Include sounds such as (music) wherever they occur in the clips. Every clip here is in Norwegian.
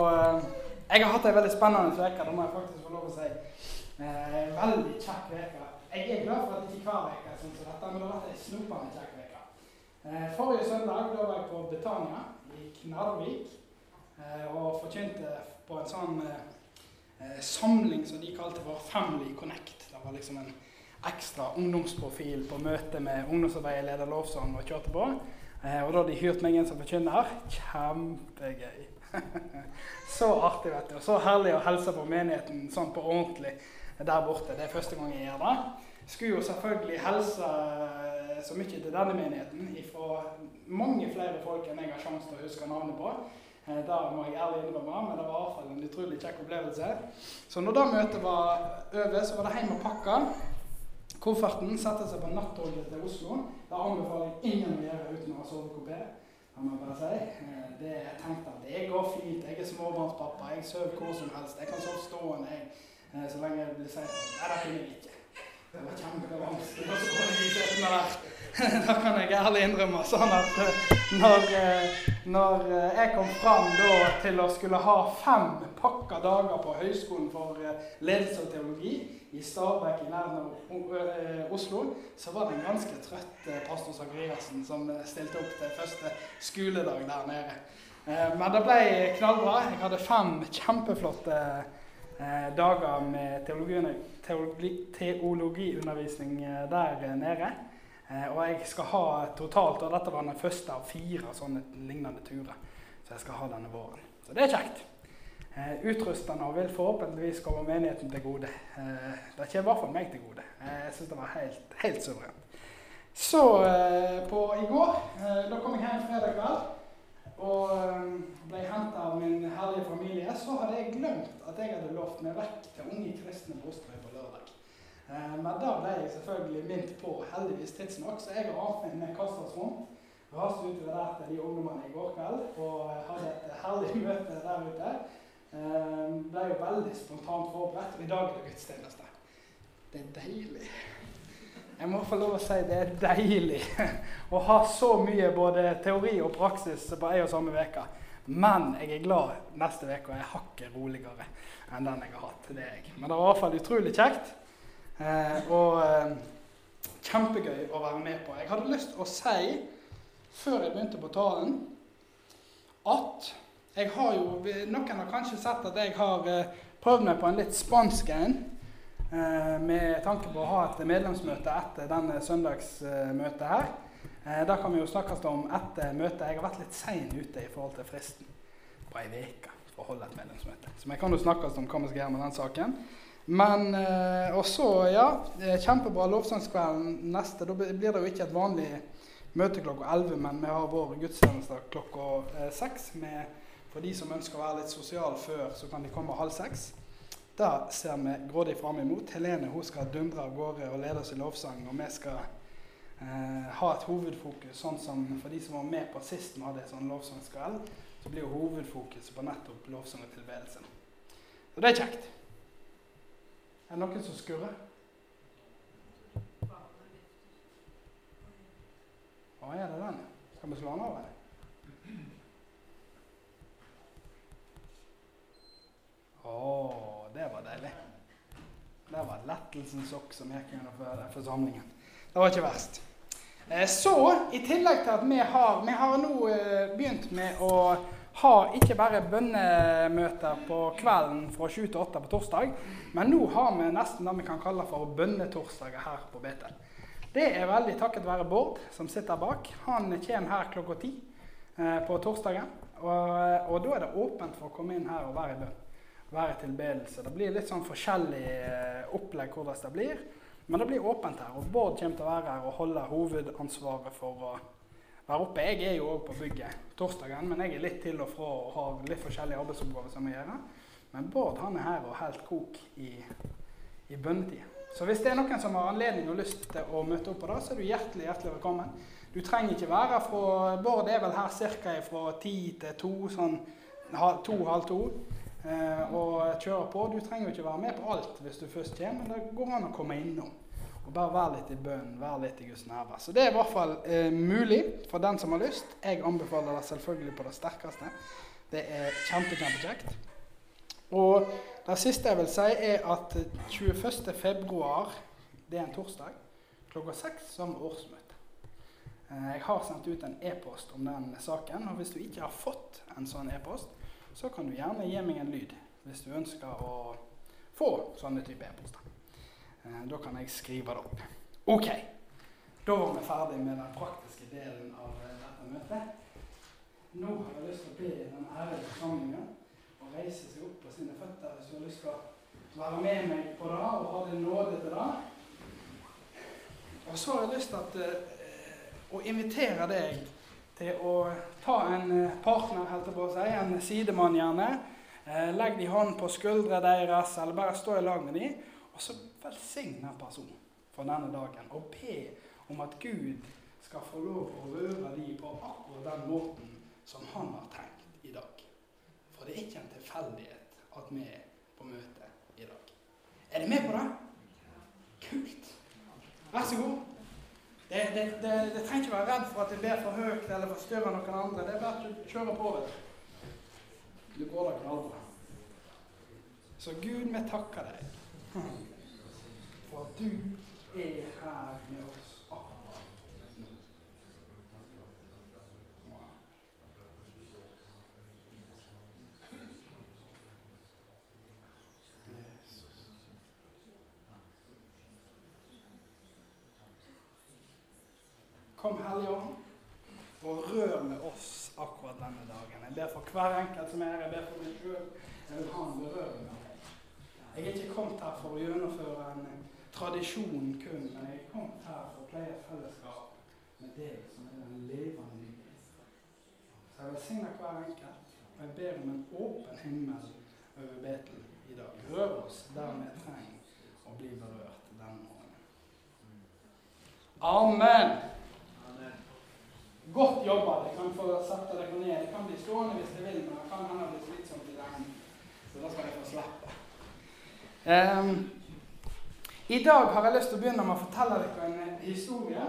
Og eh, jeg har hatt ei veldig spennende uke, det må jeg faktisk få lov å si. Eh, veldig kjekk uke. Jeg er glad for at ikke hver uke er sånn som dette, men det har vært ei snopende kjekk uke. Eh, forrige søndag da jeg på Betania i Knarvik eh, og forkynte på en sånn eh, eh, samling som de kalte for Family Connect. Det var liksom en ekstra ungdomsprofil på møte med ungdomsarbeiderleder Lovsson og kjørte på. Og da hadde de hyrt meg inn som forkynner. Kjempegøy. (laughs) så artig, vet du. Og så herlig å hilse på menigheten sånn på ordentlig der borte. Det er første gang jeg gjør det. Skulle jo selvfølgelig hilse eh, så mye til denne menigheten fra mange flere folk enn jeg har sjanse til å huske navnet på. Eh, Det må jeg ærlig innrømme, men det var iallfall en utrolig kjekk opplevelse. Så når det møtet var over, så var det hjem og pakke kofferten, sette seg på nattoget til Oslo. Det anbefaler jeg ingen å gjøre uten å ha sovekupé. Det må bare si. Eh, Det jeg tenkte at det går fint. Jeg er småbarnspappa. Jeg sover hvor som helst. Jeg kan sove stående jeg, eh, så lenge jeg blir sagt Nei, det kunne jeg ikke. Det var kjempevanskelig å (laughs) kan jeg ærlig innrømme. Sånn at eh, når, når jeg kom fram da til å skulle ha fem pakka dager på Høgskolen for eh, ledelse og teologi i Stabekk i nærheten av eh, Oslo, så var det en ganske trøtt eh, pastor Sakariassen som stilte opp til første skoledag der nede. Men det ble knallbra. Jeg hadde fem kjempeflotte dager med teologi, teologi, teologiundervisning der nede. Og jeg skal ha totalt, og dette var den første av fire sånne lignende turer. Så jeg skal ha denne våren. Så det er kjekt. Eh, utrustende og vil forhåpentligvis komme menigheten til gode. Eh, det kommer i hvert fall meg til gode. Eh, jeg syns det var helt, helt suverent. Så på i går, da kom jeg hjem fredag kveld og ble henta av min herlige familie, så hadde jeg glemt at jeg hadde lovt meg vekk til Unge kristne Bostrøy på lørdag. Men da ble jeg selvfølgelig minnet på, heldigvis tidsnok, så jeg og meg med Kaspersrom raste utover der til de ungdommene i går kveld og hadde et herlig møte der ute. Eh, Ble jo veldig spontant forberedt, og i dag er det gudstjeneste. Det er deilig. Jeg må få lov å si det er deilig å ha så mye både teori og praksis på ei og samme uke. Men jeg er glad neste uke er hakket roligere enn den jeg har hatt. Det er jeg. Men det var i hvert fall utrolig kjekt. Eh, og eh, kjempegøy å være med på. Jeg hadde lyst til å si, før jeg begynte på talen, at jeg har jo Noen har kanskje sett at jeg har eh, prøvd meg på en litt spansk en. Eh, med tanke på å ha et medlemsmøte etter denne søndagsmøtet her. Der da kan vi jo snakkes om etter møtet. Jeg har vært litt sein ute i forhold til fristen på ei uke for å holde et medlemsmøte. Så vi kan jo snakkes om hva vi skal gjøre med den saken. Men eh, Og så, ja. eh, Kjempebra lovsangskvelden neste. Da blir det jo ikke et vanlig møte klokka 11, men vi har vår gudstjeneste klokka eh, 6. Med, for de som ønsker å være litt sosiale før, så kan de komme halv seks. Det ser vi grådig fram imot. Helene hun skal dundre av gårde og lede oss i lovsang. Og vi skal eh, ha et hovedfokus, sånn som for de som var med på sist vi hadde en sånn lovsangskveld, så blir jo hovedfokuset på nettopp lovsang og tilbedelse. Så det er kjekt. Er det noen som skurrer? Å, er det den? Skal vi slå den av? Å, det var deilig. Det var lettelsens okk som gikk gjennom for- forsamlingen. Det var ikke verst. Eh, Så, i tillegg til at vi har Vi har nå eh, begynt med å ha ikke bare bønnemøter på kvelden fra 7 til 8 på torsdag, men nå har vi nesten det vi kan kalle for bønnetorsdager her på Betel. Det er veldig takket være Bård, som sitter bak. Han kommer her klokka ti eh, på torsdagen. Og, og da er det åpent for å komme inn her og være i bønn. Være tilbedelse. Det blir litt sånn forskjellig eh, opplegg hvordan det blir. Men det blir åpent her. Og Bård kommer til å være her og holde hovedansvaret for å være oppe. Jeg er jo òg på bygget torsdagen, men jeg er litt til og fra og har litt forskjellige arbeidsoppgaver som jeg gjør. Men Bård han er her og helt kok i, i bønnetid. Så hvis det er noen som har anledning og lyst til å møte opp på det, så er du hjertelig hjertelig velkommen. Du trenger ikke være fra Bård er vel her ca. fra ti til to, sånn to, halv to, og kjøre på. Du trenger jo ikke være med på alt hvis du først kommer, men det går an å komme innom. Og bare være litt i bønn, være litt i Guds nærvær. Så det er i hvert fall eh, mulig for den som har lyst. Jeg anbefaler det selvfølgelig på det sterkeste. Det er kjempe, kjempekjekt. Og det siste jeg vil si, er at 21. februar, det er en torsdag, klokka seks vi årsmøte. Eh, Jeg har sendt ut en e-post om den saken, og hvis du ikke har fått en sånn e-post, så kan du gjerne gi meg en lyd hvis du ønsker å få sånne type e-poster. Eh, Da kan jeg skrive det opp. Ok, da var vi ferdig med den praktiske delen av eh, dette møtet. Nå har jeg lyst til å be den ærede forsamlingen å reise seg opp på sine føtter hvis du har lyst til å være med meg på det og ha din nåde til det. Og så har jeg lyst til at, eh, å invitere deg til å ta en eh, partner, helt på å si, en sidemann gjerne. Eh, legg de hånd på skuldra deres, eller bare stå i lag med dem, og så velsign den personen for denne dagen. Og be om at Gud skal få lov å røre dem på akkurat den måten som han har tenkt i dag. For det er ikke en tilfeldighet at vi er på møte i dag. Er dere med på det? Kult. Vær så god. Det, det, det, det trenger ikke være redd for at det blir for høyt eller forstyrrer noen andre. Det er bare å kjøre på. vet du. Du går da knallbra. Så Gud, vi takker deg for at du er her med oss akkurat nå. Wow. Jesus. Kom, Hellige Ånd, og rør med oss akkurat denne dagen. Jeg ber for hver enkelt som er her. Jeg ber for meg sjøl. Jeg vil ha en berøring av deg. Jeg er ikke kommet her for å gjennomføre en tradisjon kun, men jeg er kommet her for å pleie fellesskap med deg som er den levende Gud. Så jeg velsigner hver enkelt, og jeg ber om en åpen himmel over Betel i dag. Rør oss der vi trenger å bli berørt denne morgenen. Amen. Godt jobba. Dere kan få satt dere ned. Det kan bli stående hvis dere vil, men det kan hende bli slitsomt i lengden. Så da skal dere få slippe. Um, I dag har jeg lyst til å begynne med å fortelle dere en eh, historie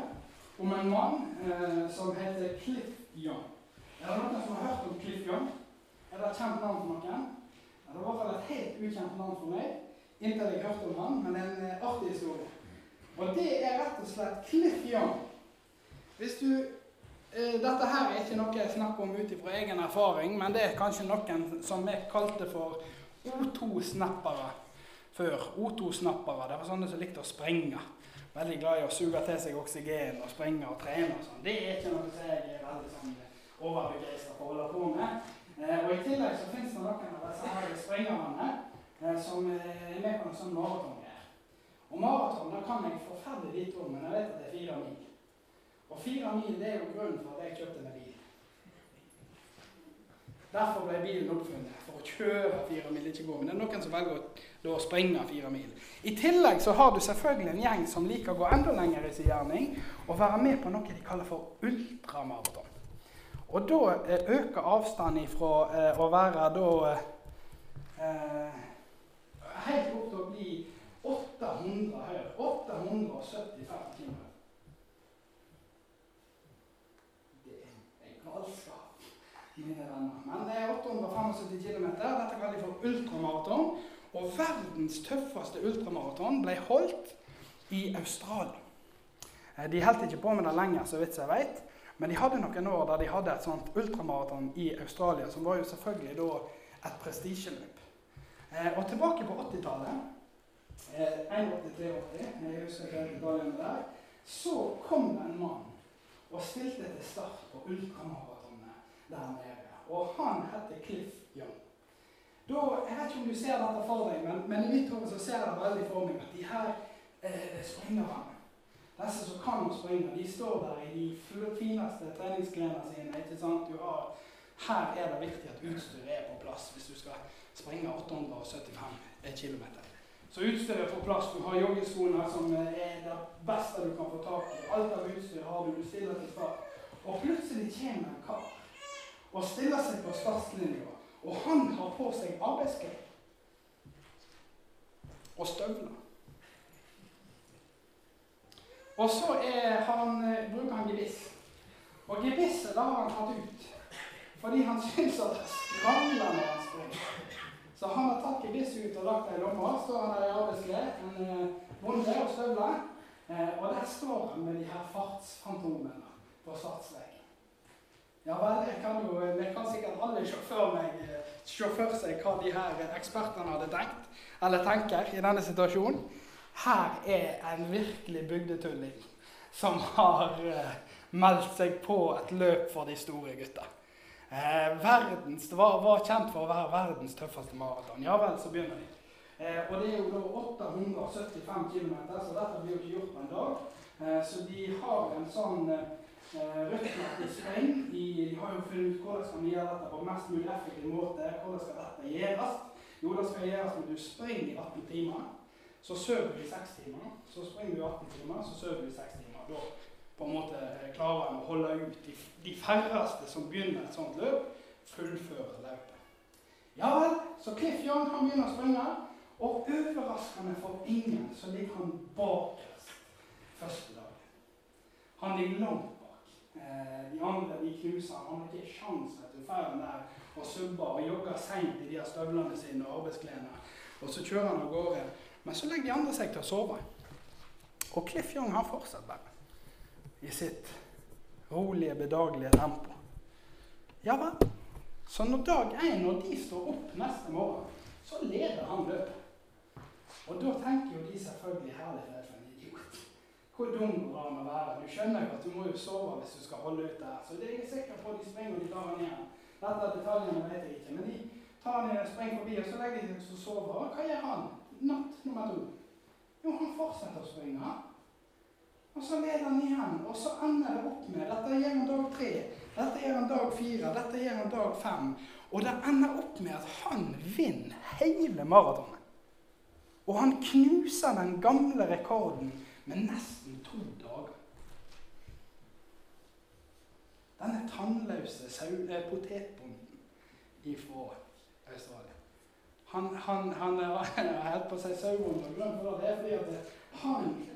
om en mann uh, som heter Cliff Young. Er det noen som har hørt om Cliff Young? Er det et kjent navn for noen? Ja, det var i hvert fall et helt ukjent navn for meg inntil jeg hørte om han, men er en eh, artig historie. Og det er rett og slett Cliff Young. Hvis du Dette her er ikke noe jeg snakker om ut ifra egen erfaring, men det er kanskje noen som vi kalte for O2-snappere før. O2-snappere, det var sånne som likte å sprenge. Veldig glad i å suge til seg oksygen og sprenge og trene og sånn. Det er ikke noe som jeg er veldig sånn overbegeistra for å holde på med. Eh, og I tillegg så finnes det noen av disse her sprengerne eh, som er med på en sånn maraton her. Og maraton da kan jeg forferdelig lite om, men jeg vet at det er fire mil. Og fire mil det er jo grunnen for at jeg kjøpte meg bil. Derfor ble bilen oppfunnet, for å kjøre fire mil, ikke gå. Men det er noen som velger å, å sprenge fire mil. I tillegg så har du selvfølgelig en gjeng som liker å gå enda lenger i sin gjerning og være med på noe de kaller for ultramaraton. Og da eh, øker avstanden fra eh, å være da eh, helt opp til å bli 800 høyre. 875 km. Det er galskap, mine venner. Men det er 875 km. Dette kaller de for ultramaraton. Og verdens tøffeste ultramaraton ble holdt i Australia. Eh, De holdt ikke på med det lenger, så vidt jeg vet. Men de hadde noen år der de hadde et sånt ultramaraton i Australia, som var jo selvfølgelig da et prestisjeløp. Eh, og tilbake på 80-tallet, eh, 81-83, jeg husker ikke detaljene der, så kom det en mann og stilte til start på ultramaratonet der nede. Og han heter Cliff Young. Da, jeg vet ikke om du ser dette for deg, men, men i mitt hode ser jeg det veldig for meg at de her eh, springerne disse som kan å springe, de står der i de fineste treningsklærne sine. ikke sant? Du har, her er det viktig at utstyret er på plass hvis du skal springe 875 km. Så utstyret er på plass. Du har joggeskoene som eh, er det beste du kan få tak i. Alt av utstyr har du. Du stiller til start. Og plutselig kommer en kar og stiller seg på startlinja. Og han har på seg arbeidsklær og støvler. Og så han, eh, bruker han gebiss. Og gebisset har han tatt ut. fordi han syns at det skravler når han springer. Så han har tatt gebisset ut og lagt det i lomma. Står han der i arbeidsklær, en eh, bonde og støvler. Eh, og der står han med de her fartsfantomene på startstreken. Ja vel, jeg kan jo, jeg kan sikkert alle eh, se for seg hva de her ekspertene hadde tenkt, eller tenker, i denne situasjonen. Her er en virkelig bygdetulling som har eh, meldt seg på et løp for de store gutta. Eh, verdens, var, var, kjent for å være verdens tøffeste maraton. Ja vel, så begynner de. Eh, og det er jo da 875 km, så dette blir jo ikke gjort på en dag. Eh, så de har en sånn eh, Rødt spreng. De har jo funnet ut hvordan skal vi gjøre dette på mest mulig effektiv måte. Hvordan skal dette gjøres? Jo, det skal gjøres når du springer i 18 timer. Så sover du i 6 timer. Så springer du i 18 timer, så sover du i 6 timer. Da på en måte klarer en å holde ut de, de færreste som begynner et sånt løp, fullfører løpet. Ja vel, så Cliff Young han begynner å springe, og overraskende for ingen så ligger han bakerst første dagen. Han ligger langt Eh, andre de knuser han. har ikke sjans til ferden der og subber og jogger seint i de her støvlene sine og arbeidsklærne. Og så kjører han av gårde. Men så legger de andre seg til å sove. Og Cliff Young har fortsatt bare i sitt rolige, bedagelige tempo. Ja vel. Så når dag én, når de står opp neste morgen, så leder han løpet. Og da tenker jo de selvfølgelig herlig hvor dum du var med å være? Du skjønner jo at du må jo sove hvis du skal holde ut her. Så det er jeg sikker på de springer og de tar han igjen. Dette detaljene vet jeg ikke. Men de tar han og springer forbi, og så legger de seg og sover. Og hva gjør han? Natt nummer to. Jo, han fortsetter å springe. Og så leder han igjen, og så ender det opp med Dette gjør han dag tre, dette gjør han dag fire, dette gjør han dag fem. Og det ender opp med at han vinner hele maratonet. Og han knuser den gamle rekorden med nesten to dager. Denne tannløse eh, potetbonden fra Australia. Han, han, (laughs) han har hatt på seg sauebonde. for det er fordi at han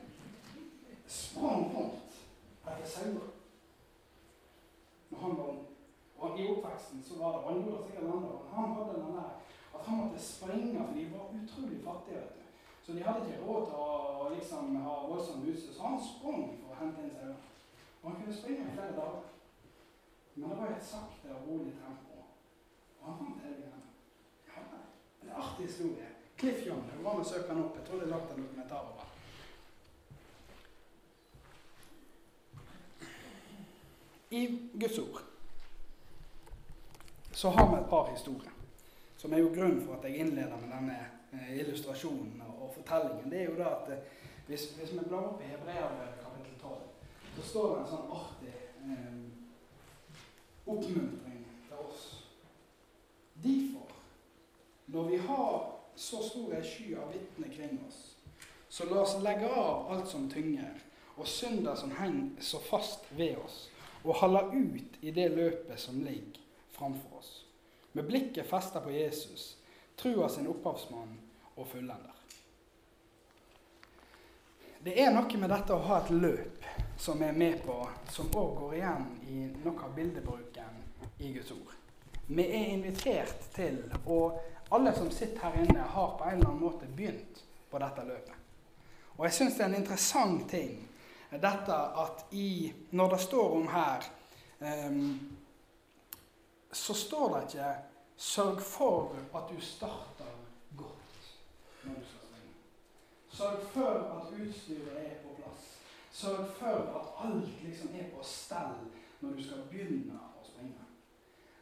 sprang rundt etter sauer når han var. Og I oppveksten så var det, andre, han sikkert andre, han hadde den der at han måtte springe, for de var utrolig fattige. vet du. Så de hadde ikke råd til å liksom, ha voldsomt utstyr, så han sprang for å hente inn sauene. Og han kunne springe i flere dager. Men det var et sakte og rolig tempo. Og han fant elgen. Ja, en artig historie. Cliff var med å søke han opp. Jeg tror det er lagt en dokumentar over I Guds ord så har vi et par historier, som er jo grunnen for at jeg innleder med denne illustrasjonen og fortellingen, det er jo da at eh, hvis, hvis vi blar opp i Hebreabrevet kapittel 12, så står det en sånn artig eh, oppmuntring til oss. Derfor, når vi har så stor ei sky av vitner kring oss, så la oss legge av alt som tynger, og synder som henger så fast ved oss, og holde ut i det løpet som ligger framfor oss. Med blikket festet på Jesus, trua sin opphavsmann og fullender. Det er noe med dette å ha et løp som er med på, som òg går igjen i noe av bildebruken i Guds ord. Vi er invitert til, og alle som sitter her inne, har på en eller annen måte begynt på dette løpet. Og jeg syns det er en interessant ting dette at i, når det står om her um, Så står det ikke 'sørg for at du starter godt' når du skal Sørg for at utstyret er på plass. Sørg for at alt liksom er på stell når du skal begynne å springe.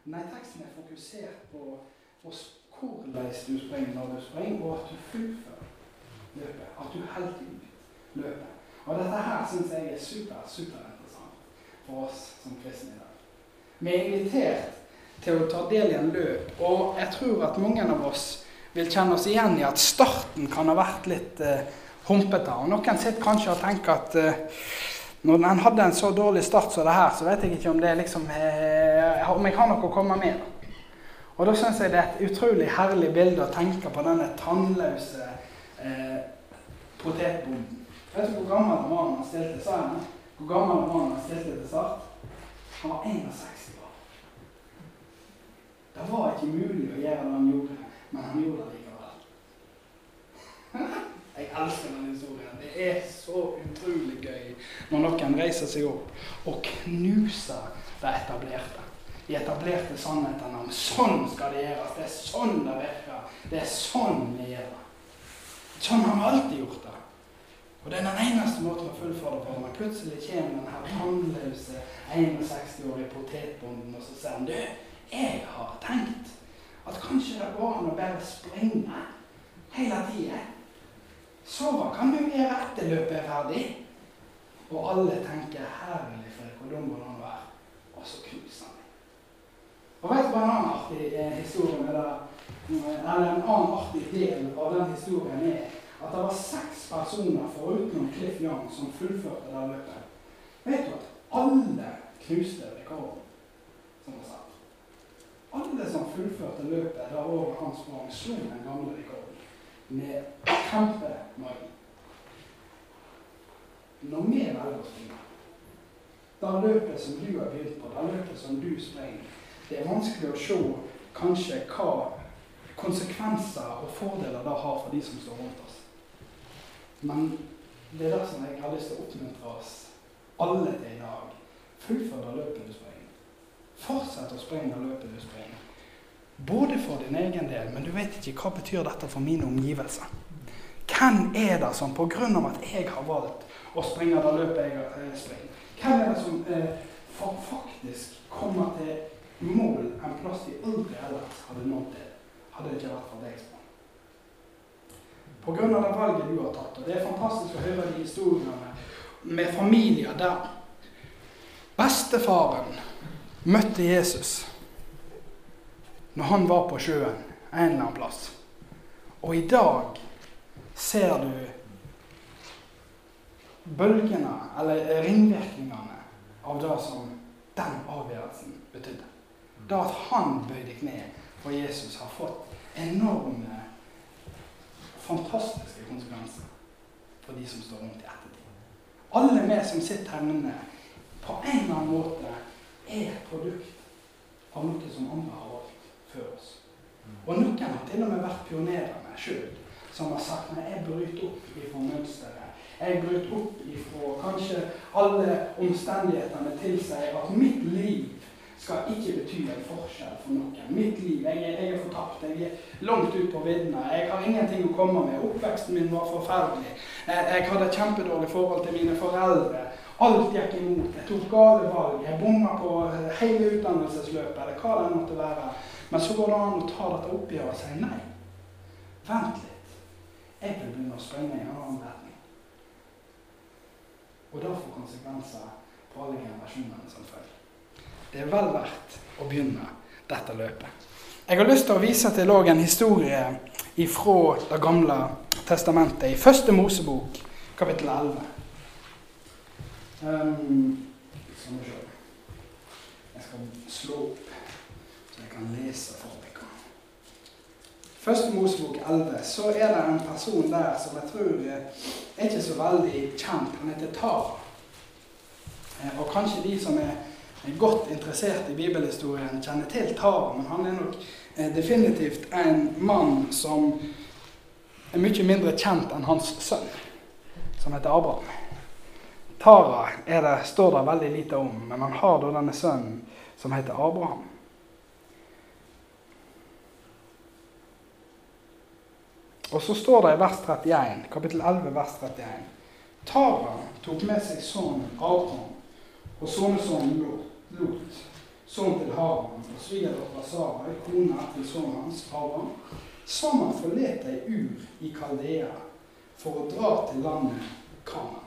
Nei, teksten er fokusert på, på hvordan du springer når du springer, og at du fullfører løpet. At du holder ut løpet. Og dette her syns jeg er super, superinteressant for oss som kristne i dag. Vi er invitert til å ta del i en løp, og jeg tror at mange av oss vil kjenne oss igjen i at starten kan ha vært litt eh, humpete. Og noen sitter kanskje og tenker at eh, når en hadde en så dårlig start som det her, så vet jeg ikke om det liksom eh, om jeg har noe å komme med. Og da syns jeg det er et utrolig herlig bilde å tenke på denne tannløse eh, potetbonden. Vet du hvor gammel mannen han stilte? seg? Hvor gammel mannen han stilte til start? Han var 61 år. Det var ikke mulig å gjøre det han gjorde, men han gjorde det likevel. (laughs) Jeg elsker den historien. Det er så utrolig gøy når noen reiser seg opp og knuser det etablerte. De etablerte sannhetene om sånn skal det gjøres. Det er sånn det virker. Det er sånn vi gjør det. Sånn har vi alltid gjort det. Og det er den eneste måten å fullføre det på. Når plutselig kommer den her tannløse 61-årige potetbonden og så sier han, du, jeg har tenkt at kanskje det går an å bare sprenge hele tida. Hva kan du gjøre etter løpet er ferdig? Og alle tenker 'herlig, for hvor dum han var', Og så knuser han. Og vet du hva en annen artig eh, historie med det, eller en annen artig del av den historien er? At det var seks personer foruten Cliff Young som fullførte det løpet. Vet du at alle knuste rekorden? Alle som fullførte løpet da året han sprang, slo den gamle rekorden med kjempemagi. Når vi velger å springe, da løpet som du har begynt på, det løpet som du springer, det er vanskelig å se kanskje hva konsekvenser og fordeler det har for de som står rundt oss. Men det er det som jeg har lyst til å oppmuntre oss alle til i dag. Fullfør det løpet du springer. Fortsett å springe løpet du springer. Både for din egen del, men du vet ikke hva betyr dette for mine omgivelser. Hvem er det som pga. at jeg har valgt å springe det løpet jeg eh, springer, hvem er det som eh, faktisk kommer til mål en plass de aldri ellers hadde nådd til, hadde det ikke vært for deg? Pga. det valget du har tatt. Og Det er fantastisk å høre de historiene med familier der bestefaren møtte Jesus når han var på sjøen en eller annen plass. Og i dag ser du bølgene, eller ringvirkningene, av det som den avgjørelsen betydde. Det at han bøyde kne for Jesus, har fått enorme, fantastiske konsekvenser for de som står rundt i ettertid. Alle vi som sitter her inne, på en eller annen måte er et produkt av noe som andre har før oss. Og noen har til og med vært pionerene sjøl, som har sagt nei, jeg bryter opp ifra mønsteret. Jeg bryter opp ifra kanskje alle omstendighetene tilsier at mitt liv skal ikke bety en forskjell for noen. Mitt liv, jeg er, jeg er fortapt. Jeg er langt ut på viddene. Jeg har ingenting å komme med. Oppveksten min var forferdelig. Jeg, jeg hadde et kjempedårlig forhold til mine foreldre. Alt gikk imot. Jeg tok gale valg. Jeg bomma på hele utdannelsesløpet, eller hva det måtte være. Men så går det an å ta dette oppgjøret og si nei. Vent litt. Jeg vil begynne å springe i en annen retning. Og det får konsekvenser på alle generasjonene som følger. Det er vel verdt å begynne dette løpet. Jeg har lyst til å vise til en historie fra Det gamle testamentet, i første Mosebok, kapittel 11. Um, jeg skal slå opp, så jeg kan lese for dere. Første Mosebok 11, så er det en person der som jeg tror er ikke så veldig kjent. Han heter Tara. Eh, og kanskje de som er godt interessert i bibelhistorien, kjenner til Tara, men han er nok eh, definitivt en mann som er mye mindre kjent enn hans sønn, som heter Abraham. Tara det, står det veldig lite om, men han har da denne sønnen som heter Abraham. Og så står det i vers 31, kapittel 11, vers 31. Tara tok med seg sønnen Abraham og sønnesønnen Lot Lot, sønn til Haran, og svigerdatter Sara, kona til sønnen hans, Haran, sammen forlot de Ur i Kaldea for å dra til landet Kana.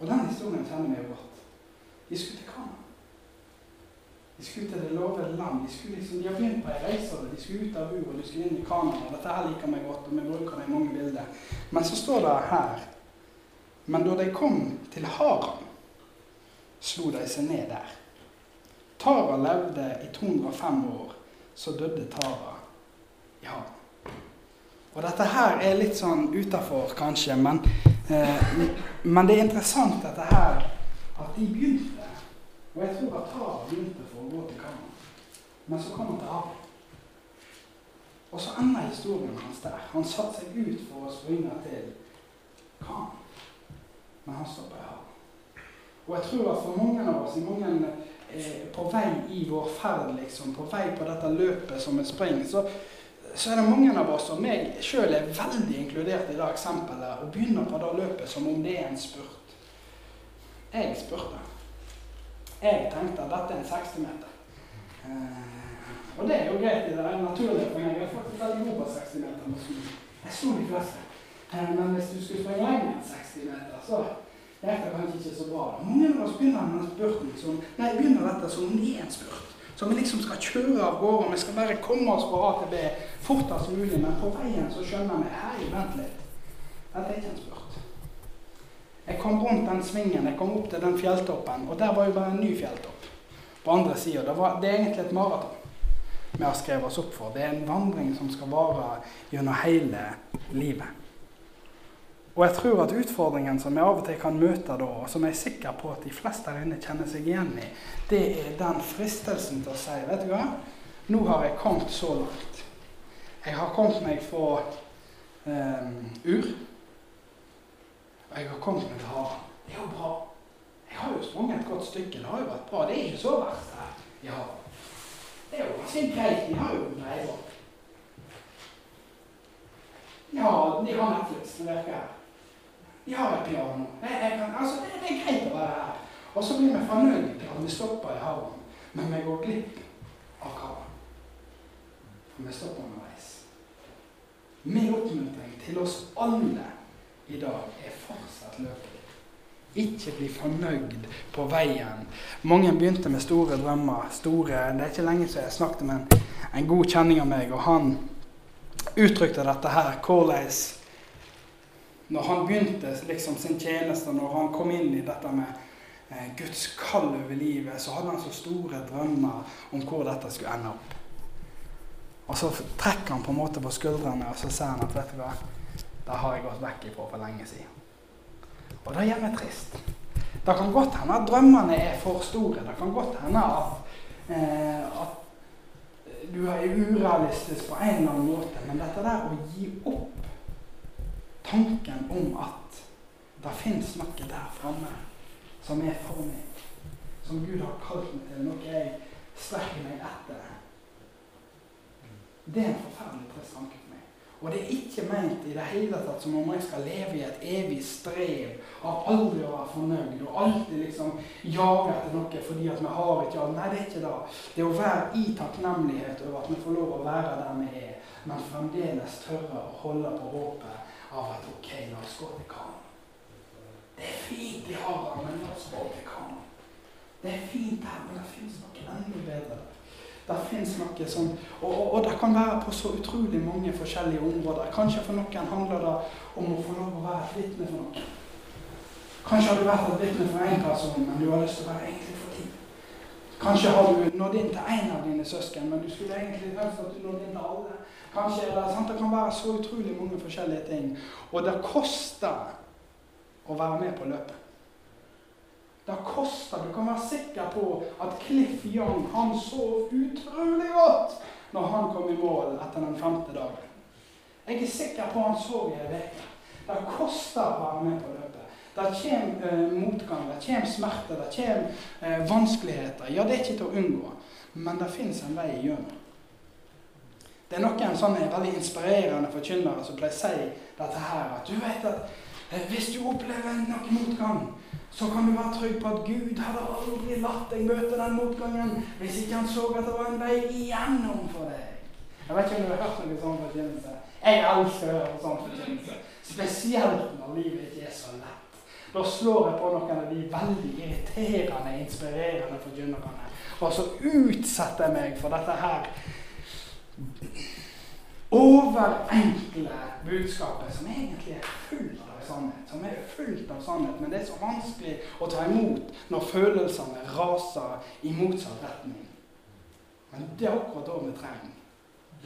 Og den historien kjenner vi jo godt. De skulle til Kana. De skulle til det lovede land. De, skulle liksom, de har begynt på ei reise. De skulle ut av Ur og de skulle inn i Kana. Dette her liker meg godt, og vi bruker det i mange bilder. Men så står det her Men da de kom til Haran slo de seg ned der. Tara levde i 205 år. Så døde Tara i Haram. Og dette her er litt sånn utafor, kanskje, men, men, det er interessant dette her at de begynte. Og jeg tror at Tara begynte for å gå til Kana. Men så kom han til havet. Og så ender historien hans der. Han satte seg ut for å springe til Kan. Men han stopper i havet. Og jeg tror at for mange av oss, i mange eh, på vei i vår ferd, liksom, på vei på dette løpet som et spring, så, så er det mange av oss, og meg sjøl er veldig inkludert i det eksempelet, og begynner på det løpet som om det er en spurt. Jeg spurte. Jeg tenkte at dette er en 60-meter. Eh, og det er jo greit, det er naturlig for meg. Jeg er faktisk veldig god på 60 meter. Jeg så de fleste. Eh, men hvis du skulle springe lenger enn 60 meter, så gikk det kanskje ikke så bra. Mange av oss begynner med spurten som, nei, begynner dette som det er en spurt. Så vi liksom skal kjøre av gårde, vi skal bare komme oss fra A til B fortest mulig. Men på veien så skjønner vi hei, vent litt. Dette er ikke en spurt. Jeg kom rundt den svingen, jeg kom opp til den fjelltoppen, og der var jo bare en ny fjelltopp. På andre sida. Det, det, er egentlig et maraton vi har skrevet oss opp for. Det er en vandring som skal vare gjennom hele livet. Og jeg tror at utfordringen som jeg av og til kan møte da, og som jeg er sikker på at de fleste der inne kjenner seg igjen i, det er den fristelsen til å si Vet du hva, nå har jeg kommet så langt. Jeg har kommet meg fra um, Ur. Og jeg har kommet meg til havet. Det er jo bra. Jeg har jo sprunget et godt stykke. Det har jo vært bra. Det er ikke så verst her havet. Det er jo ganske greit. De har jo bredbånd. Ja, de har Netflix. Det her. De har et piano. Jeg, jeg kan, altså, det, det, er greit å være her. Og så blir vi fornøyd til at vi stopper i havnen, men vi går glipp av kava. For vi stopper underveis. Min oppmuntring til oss alle i dag er fortsatt løpet. Ikke bli fornøyd på veien. Mange begynte med store drømmer. Store, det er ikke lenge siden jeg snakket med en, en god kjenning av meg, og han uttrykte dette her. Hvordan når han begynte liksom sin tjeneste, når han kom inn i dette med eh, Guds kall over livet, så hadde han så store drømmer om hvor dette skulle ende opp. Og så trekker han på en måte på skuldrene og så ser han at vet du hva, det har jeg gått vekk ifra for lenge siden. Og det gjør meg trist. Det kan godt hende at drømmene er for store. Det kan godt hende at, eh, at du er urealistisk på en eller annen måte. Men dette der å gi opp tanken om at det fins noe der framme som er for meg, som Gud har kalt meg til, noe jeg strekker meg etter. Det er en forferdelig trist tanke for meg. Og det er ikke ment i det hele tatt som om jeg skal leve i et evig strev av aldri å være fornøyd og alltid liksom jage etter noe fordi at vi har ikke alt. Nei, det er ikke det. Det er å være i takknemlighet over at vi får lov å være der vi er, men fremdeles tørre å holde på håpet av at ok, la oss gå til Kana. Det er fint i havet, men la oss gå til Kana. Det er fint her, men det fins noe enda bedre. Det fins noe som og, og, og, det kan være på så utrolig mange forskjellige områder. Kanskje for noen handler det om å få lov å være et vitne for noen. Kanskje har du vært et vitne for én person, men du har lyst til å være egentlig for ti. Kanskje har du nådd inn til én av dine søsken, men du skulle egentlig ønske at du nådde inn til alle. Kanskje eller, sant? det kan være så utrolig mange forskjellige ting. Og det koster å være med på løpet. Det koster. Du kan være sikker på at Cliff Young han sov utrolig godt når han kom i mål etter den femte dagen. Jeg er sikker på han sov i ei uke. Det koster å være med på løpet. Det kommer eh, motgang, det kommer smerte, det kommer eh, vanskeligheter. Ja, det er ikke til å unngå, men det fins en vei gjennom. Det er noen sånne veldig inspirerende forkynnere som pleier å si dette her. At du vet at eh, hvis du opplever noe motgang, så kan du være trygg på at Gud hadde aldri latt deg møte den motgangen hvis ikke han så at det var en vei igjennom for deg. Jeg vet ikke om du har hørt noe sånn forkynnelse. Jeg elsker å høre sånn forkynnelse. Spesielt når livet ikke er så lett. Da slår jeg på noen av de veldig irriterende, inspirerende forkynnerne. Og så utsetter jeg meg for dette her overenkle budskapet, som egentlig er fullt av sannhet. Som er fullt av sannhet, Men det er så vanskelig å ta imot når følelsene raser i motsatt retning. Men det er akkurat da vi trenger.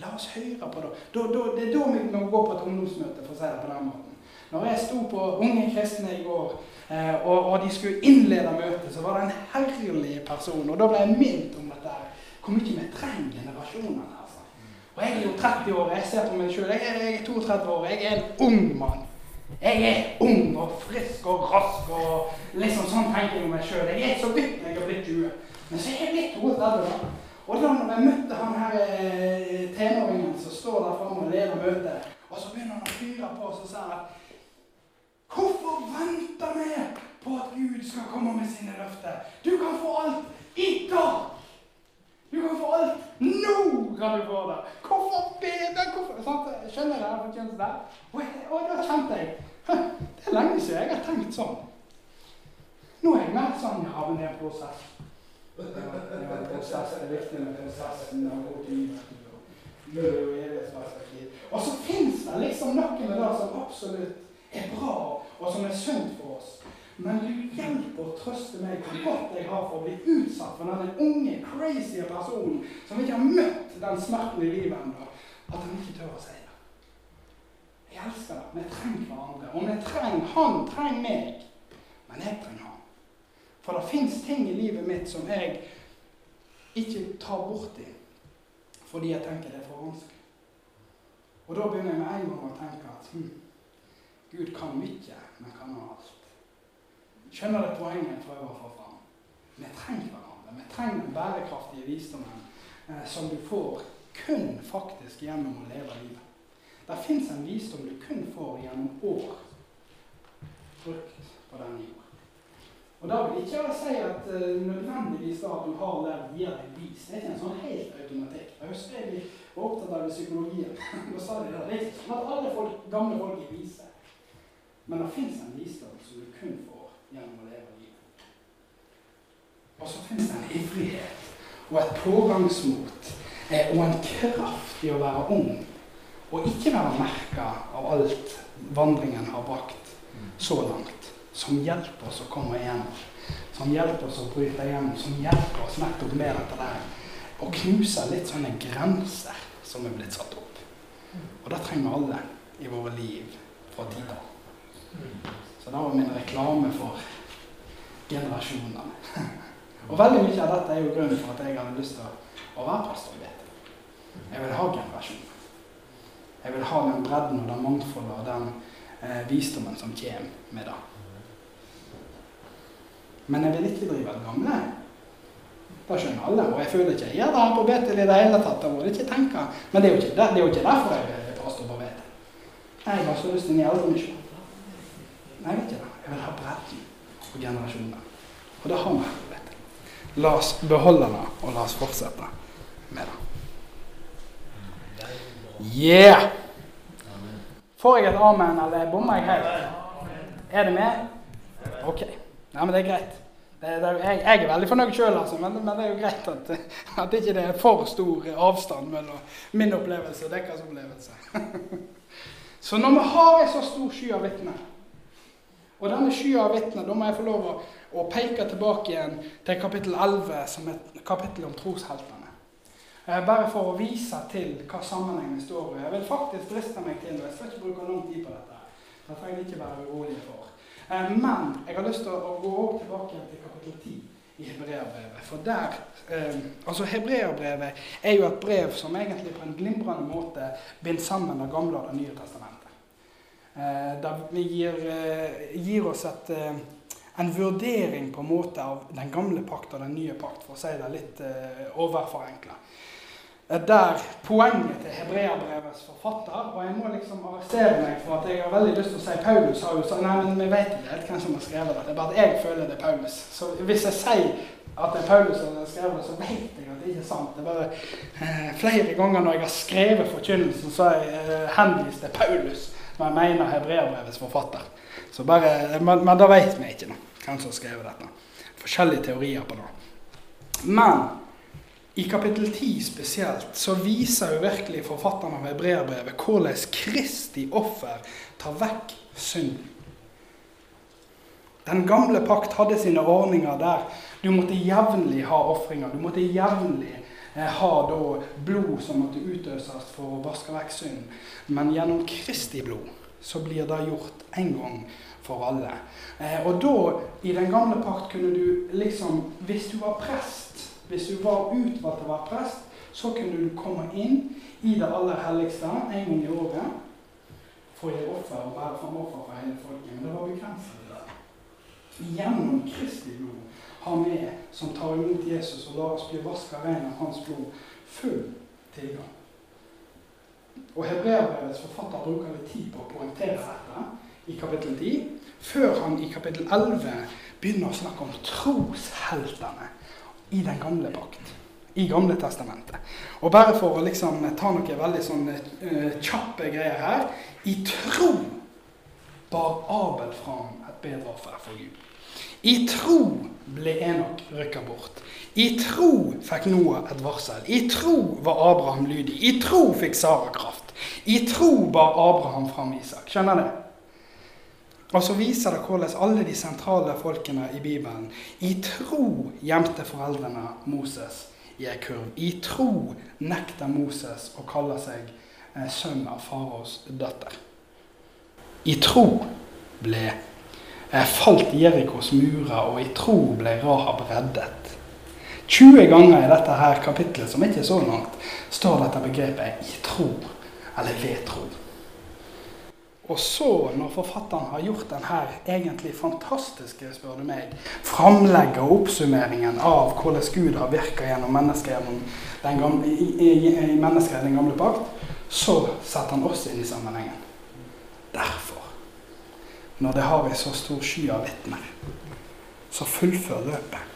La oss høre på det. Det er da vi må gå på et ungdomsmøte, for å si det på den måten. Når jeg sto på Unge kristne i går, eh, og, og, de skulle innlede møtet, så var det en herlig person. Og da ble jeg minnet om dette. hvor mye vi trenger generasjonene. altså. Og jeg er jo 30 år, jeg ser på meg sjøl. Jeg, jeg, er 32 år, jeg er en ung mann. Jeg er ung og frisk og rask og liksom sånn tenker jeg om meg sjøl. Jeg er så vidt jeg har blitt 20. Men så er jeg blitt 32, da. Og da når jeg møtte han her eh, tenåringen som står der framme og leder møtet, og så begynner han å fyre på og så sier han Hvorfor venter vi på at Gud skal komme med sine løfter? Du kan få alt i dag! Du kan få alt nå! kan du få det. Hvorfor be deg? Hvorfor? Skjønner dere fortjenesten der? Og, og da kjente jeg (laughs) Det er lenge siden jeg har tenkt sånn. Nå er jeg mer sånn jeg men det er en prosess. Det er en prosess. Det er viktig med prosessen. Og så fins det liksom noe med det som absolutt er bra, og som er sunt for oss. Men du hjelper og trøster meg hvor godt jeg har for å bli utsatt for denne unge, crazy personen som ikke har møtt den smerten i livet ennå, at han ikke tør å si det. Jeg elsker det. Vi trenger hverandre. Og vi trenger Han trenger meg. Men jeg trenger han. For det fins ting i livet mitt som jeg ikke tar borti fordi jeg tenker det er for vanskelig. Og da begynner jeg med en gang å tenke at hm, Gud kan mye, men kan alt. Skjønner dere poenget jeg prøver å få fram? Vi trenger hverandre. Vi trenger den bærekraftige visdommen eh, som du får kun faktisk gjennom å leve livet. Det fins en visdom du kun får gjennom år brukt på denne jord. Og Da vil ikke jeg si at uh, nødvendigvis da at du har levd, gir deg vis. Det er ikke en sånn helt automatikk. Jeg husker jeg var opptatt av psykologien. (laughs) da sa de det. Det er ikke sånn at alle folk, gamle folk er vise. Men det fins en visdom som du kun får gjennom å leve livet. Og så finnes det en ivrighet og et pågangsmot eh, og en kraft i å være ung. Og ikke være merka av alt vandringen har brakt så langt. Som hjelper oss å komme igjennom. Som hjelper oss å bryte igjennom. Som hjelper oss nettopp med dette der. Og knuse litt sånne grenser som er blitt satt opp. Og det trenger alle i våre liv fra tider. Så det var min reklame for generasjonene. Og veldig mye av dette er jo grunnen for at jeg hadde lyst til å være pastor i Betel. Jeg vil ha generasjoner. Jeg vil ha den bredden og den mangfoldet og den eh, visdommen som kommer med det. Men jeg vil ikke drive et gamle. Det skjønner alle. Og jeg føler ikke jeg gjør det her på Betel i det hele tatt. Må ikke tenke. Men det er jo ikke, det, det er jo ikke derfor jeg er pastor på Betel. Jeg har så lyst til en eldremisjon. Nei, vet ikke det. Jeg vil ha bredden og generasjoner. Og det har vi. vet du. La oss beholde det, og la oss fortsette med det. Yeah! Får jeg et amen, eller bommer jeg helt? Er det med? Ok. Nei, men det er greit. Det, det, jeg, jeg, er veldig fornøyd sjøl, altså, men, men, det er jo greit at, at ikke det er for stor avstand mellom min opplevelse og deres opplevelse. (laughs) Så når vi har en så stor sky av vitner og denne skya av vitner, da må jeg få lov å, å, peke tilbake igjen til kapittel 11, som et kapittel om trosheltene. Eh, bare for å vise til hva sammenhengen står i. Jeg vil faktisk driste meg til, og jeg skal ikke bruke lang tid på dette. Det trenger jeg ikke være urolig for. Eh, men jeg har lyst til å, gå tilbake til kapittel 10 i Hebreabrevet. For der, eh, altså Hebreabrevet er jo et brev som egentlig på en glimrende måte binder sammen Det gamle og Det nye testamentet. Eh, det gir, eh, gir oss et, eh, en vurdering på en måte av den gamle pakt og den nye pakt, for å si det litt overforenkla. Der poenget til hebreerbrevets forfatter Og jeg må liksom arrestere meg for at jeg har veldig lyst til å si Paulus har jo sagt Nei, men vi vet ikke helt hvem som har skrevet det. Det er bare at jeg føler det er Paulus. Så hvis jeg sier at det er Paulus som har skrevet det, så vet jeg at det ikke er sant. Det er bare eh, Flere ganger når jeg har skrevet forkynnelsen, så har jeg eh, henvist til Paulus når jeg mener hebreerbrevets forfatter. Bare, men, men da vet vi ikke nå, hvem som har skrevet dette. Forskjellige teorier på det. Men i kapittel 10 spesielt så viser jo virkelig forfatteren av hebreerbrevet hvordan Kristi offer tar vekk synd. Den gamle pakt hadde sine ordninger der du måtte jevnlig ha ofringer. Du måtte jevnlig eh, da blod som måtte utøses for å vaske vekk synd. Men gjennom Kristi blod så blir det gjort en gang for alle. Eh, og da, i den gamle pakt, kunne du liksom Hvis du var prest, Hvis du var utvalgt til å være prest, så kunne du komme inn i det aller helligste en gang i året for å gi offer og bære fram for hele folket. Men det var begrenset. Gjennom Kristi blod har vi som tar imot Jesus og lar oss bli vaska ren av hans blod, full tilgang. Og Hebreabrevets forfatter bruker litt tid på å poengtere dette i kapittel 10, før han i kapittel 11 begynner å snakke om trosheltene i den gamle pakt. I Gamle testamentet. Og bare for å liksom ta noen veldig sånn uh, kjappe greier her I tro bar Abel fram et bedre offer for Gud. I tro ble Enok rykka bort. I tro fikk Noah et varsel. I tro var Abraham lydig. I tro fikk Sara kraft. I tro bar Abraham fram Isak. Skjønner du? Og så viser det hvordan alle de sentrale folkene i Bibelen i tro gjemte foreldrene Moses i ei kurv. I tro nekter Moses å kalle seg eh, sønn av faraos datter. I tro ble falt Jerikos murer, og i tro ble Rahab reddet. 20 ganger i dette her kapitlet, som ikke er så langt, står dette begrepet 'i tro', eller 'ved tro'. Og så, når forfatteren har gjort denne egentlig fantastiske spør du meg, framlegget og oppsummeringen av hvordan Gud har virka gjennom mennesker den gamle, i, i, i mennesker den gamle pakt, så setter han oss inn i sammenhengen. Derfor, når det har en så stor sky av vitner, så fullfør løpet.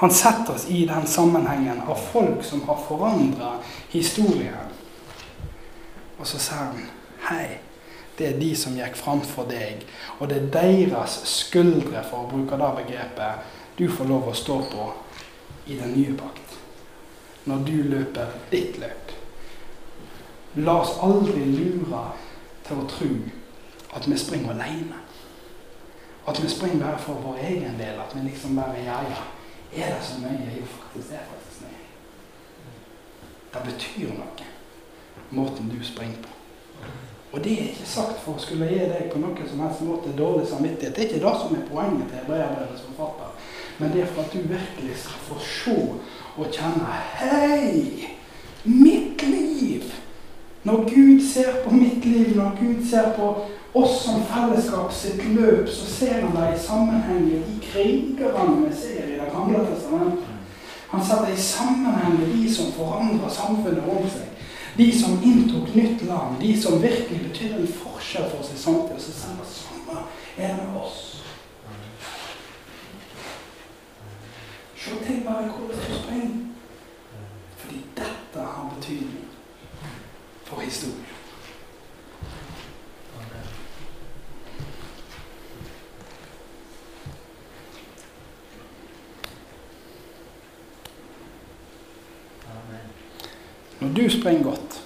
Han setter oss i den sammenhengen av folk som har forandra historien. Og så sier han hei. Det er de som gikk framfor deg. Og det er deres skuldre, for å bruke det begrepet, du får lov å stå på i den nye pakt. Når du løper ditt løp. La oss aldri lure til å tro at vi springer alene. At vi springer bare for vår egen del. At vi liksom bare Ja, ja. Er det så mye? Jo, faktisk. er Det faktisk nøye. Det betyr noe, måten du springer på. Og det er ikke sagt for å skulle gi deg på noen som helst måte dårlig samvittighet. Det er ikke det som er poenget til Hebreabrevets forfatter. Men det er for at du virkelig skal få se og kjenne Hei! Mitt liv! Når Gud ser på mitt liv, når Gud ser på oss som fellesskap sitt løp, så ser han det i sammenheng med de krigerne vi ser i Det gamle testamentet. Han setter i sammenheng med de som forandrer samfunnet rundt seg. De som inntok nytt land, de som virkelig betydde en forskjell for seg samtidig, så sier det samme er det med oss. Se til bare hvor det skal springe. Fordi dette har betydning for historien. Når du springer godt,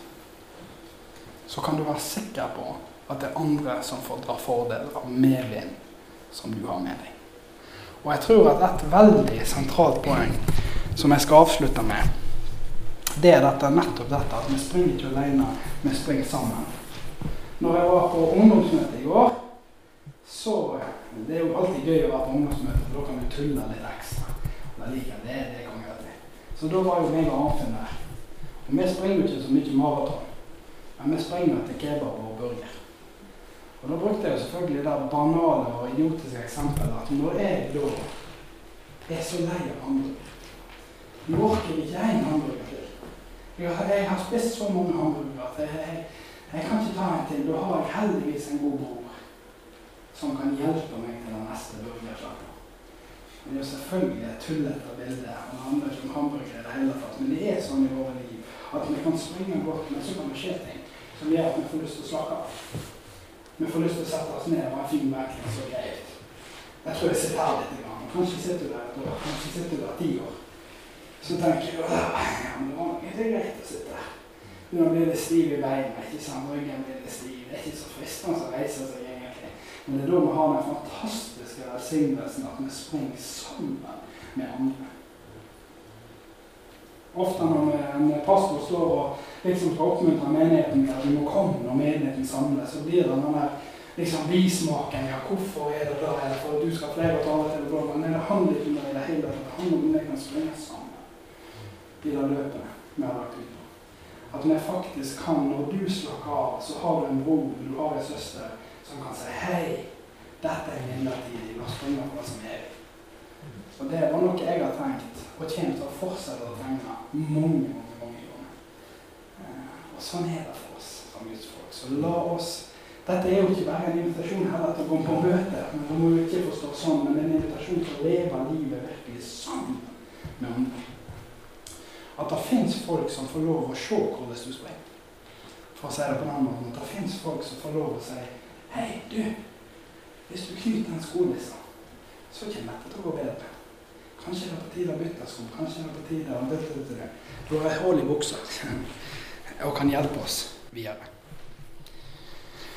så kan du være sikker på at det er andre som får dra fordel av medvind som du har med deg. Og jeg tror at et veldig sentralt poeng som jeg skal avslutte med, det er dette, nettopp dette at vi springer ikke alene, vi springer sammen. Når jeg var på ungdomsmøte i går, så Det er jo alltid gøy å være på ungdomsmøte, for da kan du tulle litt ekstra. Det liker jeg. Det, det kan jeg Så da var jo meg og Arnfinn der. Og vi springer ikke så mye maraton, men vi springer til kebab og burger. Og Da brukte jeg selvfølgelig det banale og idiotiske eksempelet at når jeg da er så lei av hamburger Nå orker ikke en hamburger til. Jeg har, jeg har, spist så mange hamburgere at jeg, jeg, jeg, kan ikke ta en til. Da har jeg heldigvis en god bror som kan hjelpe meg til den neste burgerslagen. Det er selvfølgelig et tullete bilde. og det handler ikke om hamburger i det hele tatt. Men det er sånn i våre liv at vi kan springe godt, men så kan det skje ting som gjør at vi får lyst til å slappe av. Vi får lyst til å sette oss ned og ha en fin bærkliss så greit. Jeg tror jeg sitter her litt. Grann. Kanskje sitter du der et år, kanskje sitter du der ti år. Så tenker du ja, men det ikke greit å sitte her. Nå blir det stiv i beina, ikke sant? ryggen blir det stiv. Det er ikke så fristende å reise seg egentlig. Men det er da vi har den fantastiske velsignelsen at vi springer sammen med andre. Ofte når en pastor står og liksom skal oppmuntre menigheten til at vi må komme når menigheten samles, så blir det den der liksom bismaken. Ja, hvorfor er det da? Er det for at du skal flere taler til det gå, Men det handler ikke om det i det hele tatt. Det handler om at vi kan springe sammen. i det løpet vi har lagt ut på. At vi faktisk kan, når du slakker av, så har du en bror, du har en søster, som kan si hei, dette er midlertidig, la oss springe på det som er evig. Og det var noe jeg har tenkt, og kommer til å fortsette å tegne mange, mange, mange ganger. Eh, og sånn er det for oss som Guds folk. Så la oss Dette er jo ikke bare en invitasjon heller til å komme på møte, men det må jo ikke forstå sånn, men en invitasjon til å leve livet virkelig sammen med andre. At det fins folk som får lov å se hvordan du springer. For å si det på den måten. At det fins folk som får lov å si Hei, du. Hvis du knyter den skolissa, så kommer dette til å gå bedre. Kanskje det er på tide å bytte sko. Kanskje det er på tide å bytte ut det. Du har hull i buksa (laughs) og kan hjelpe oss videre.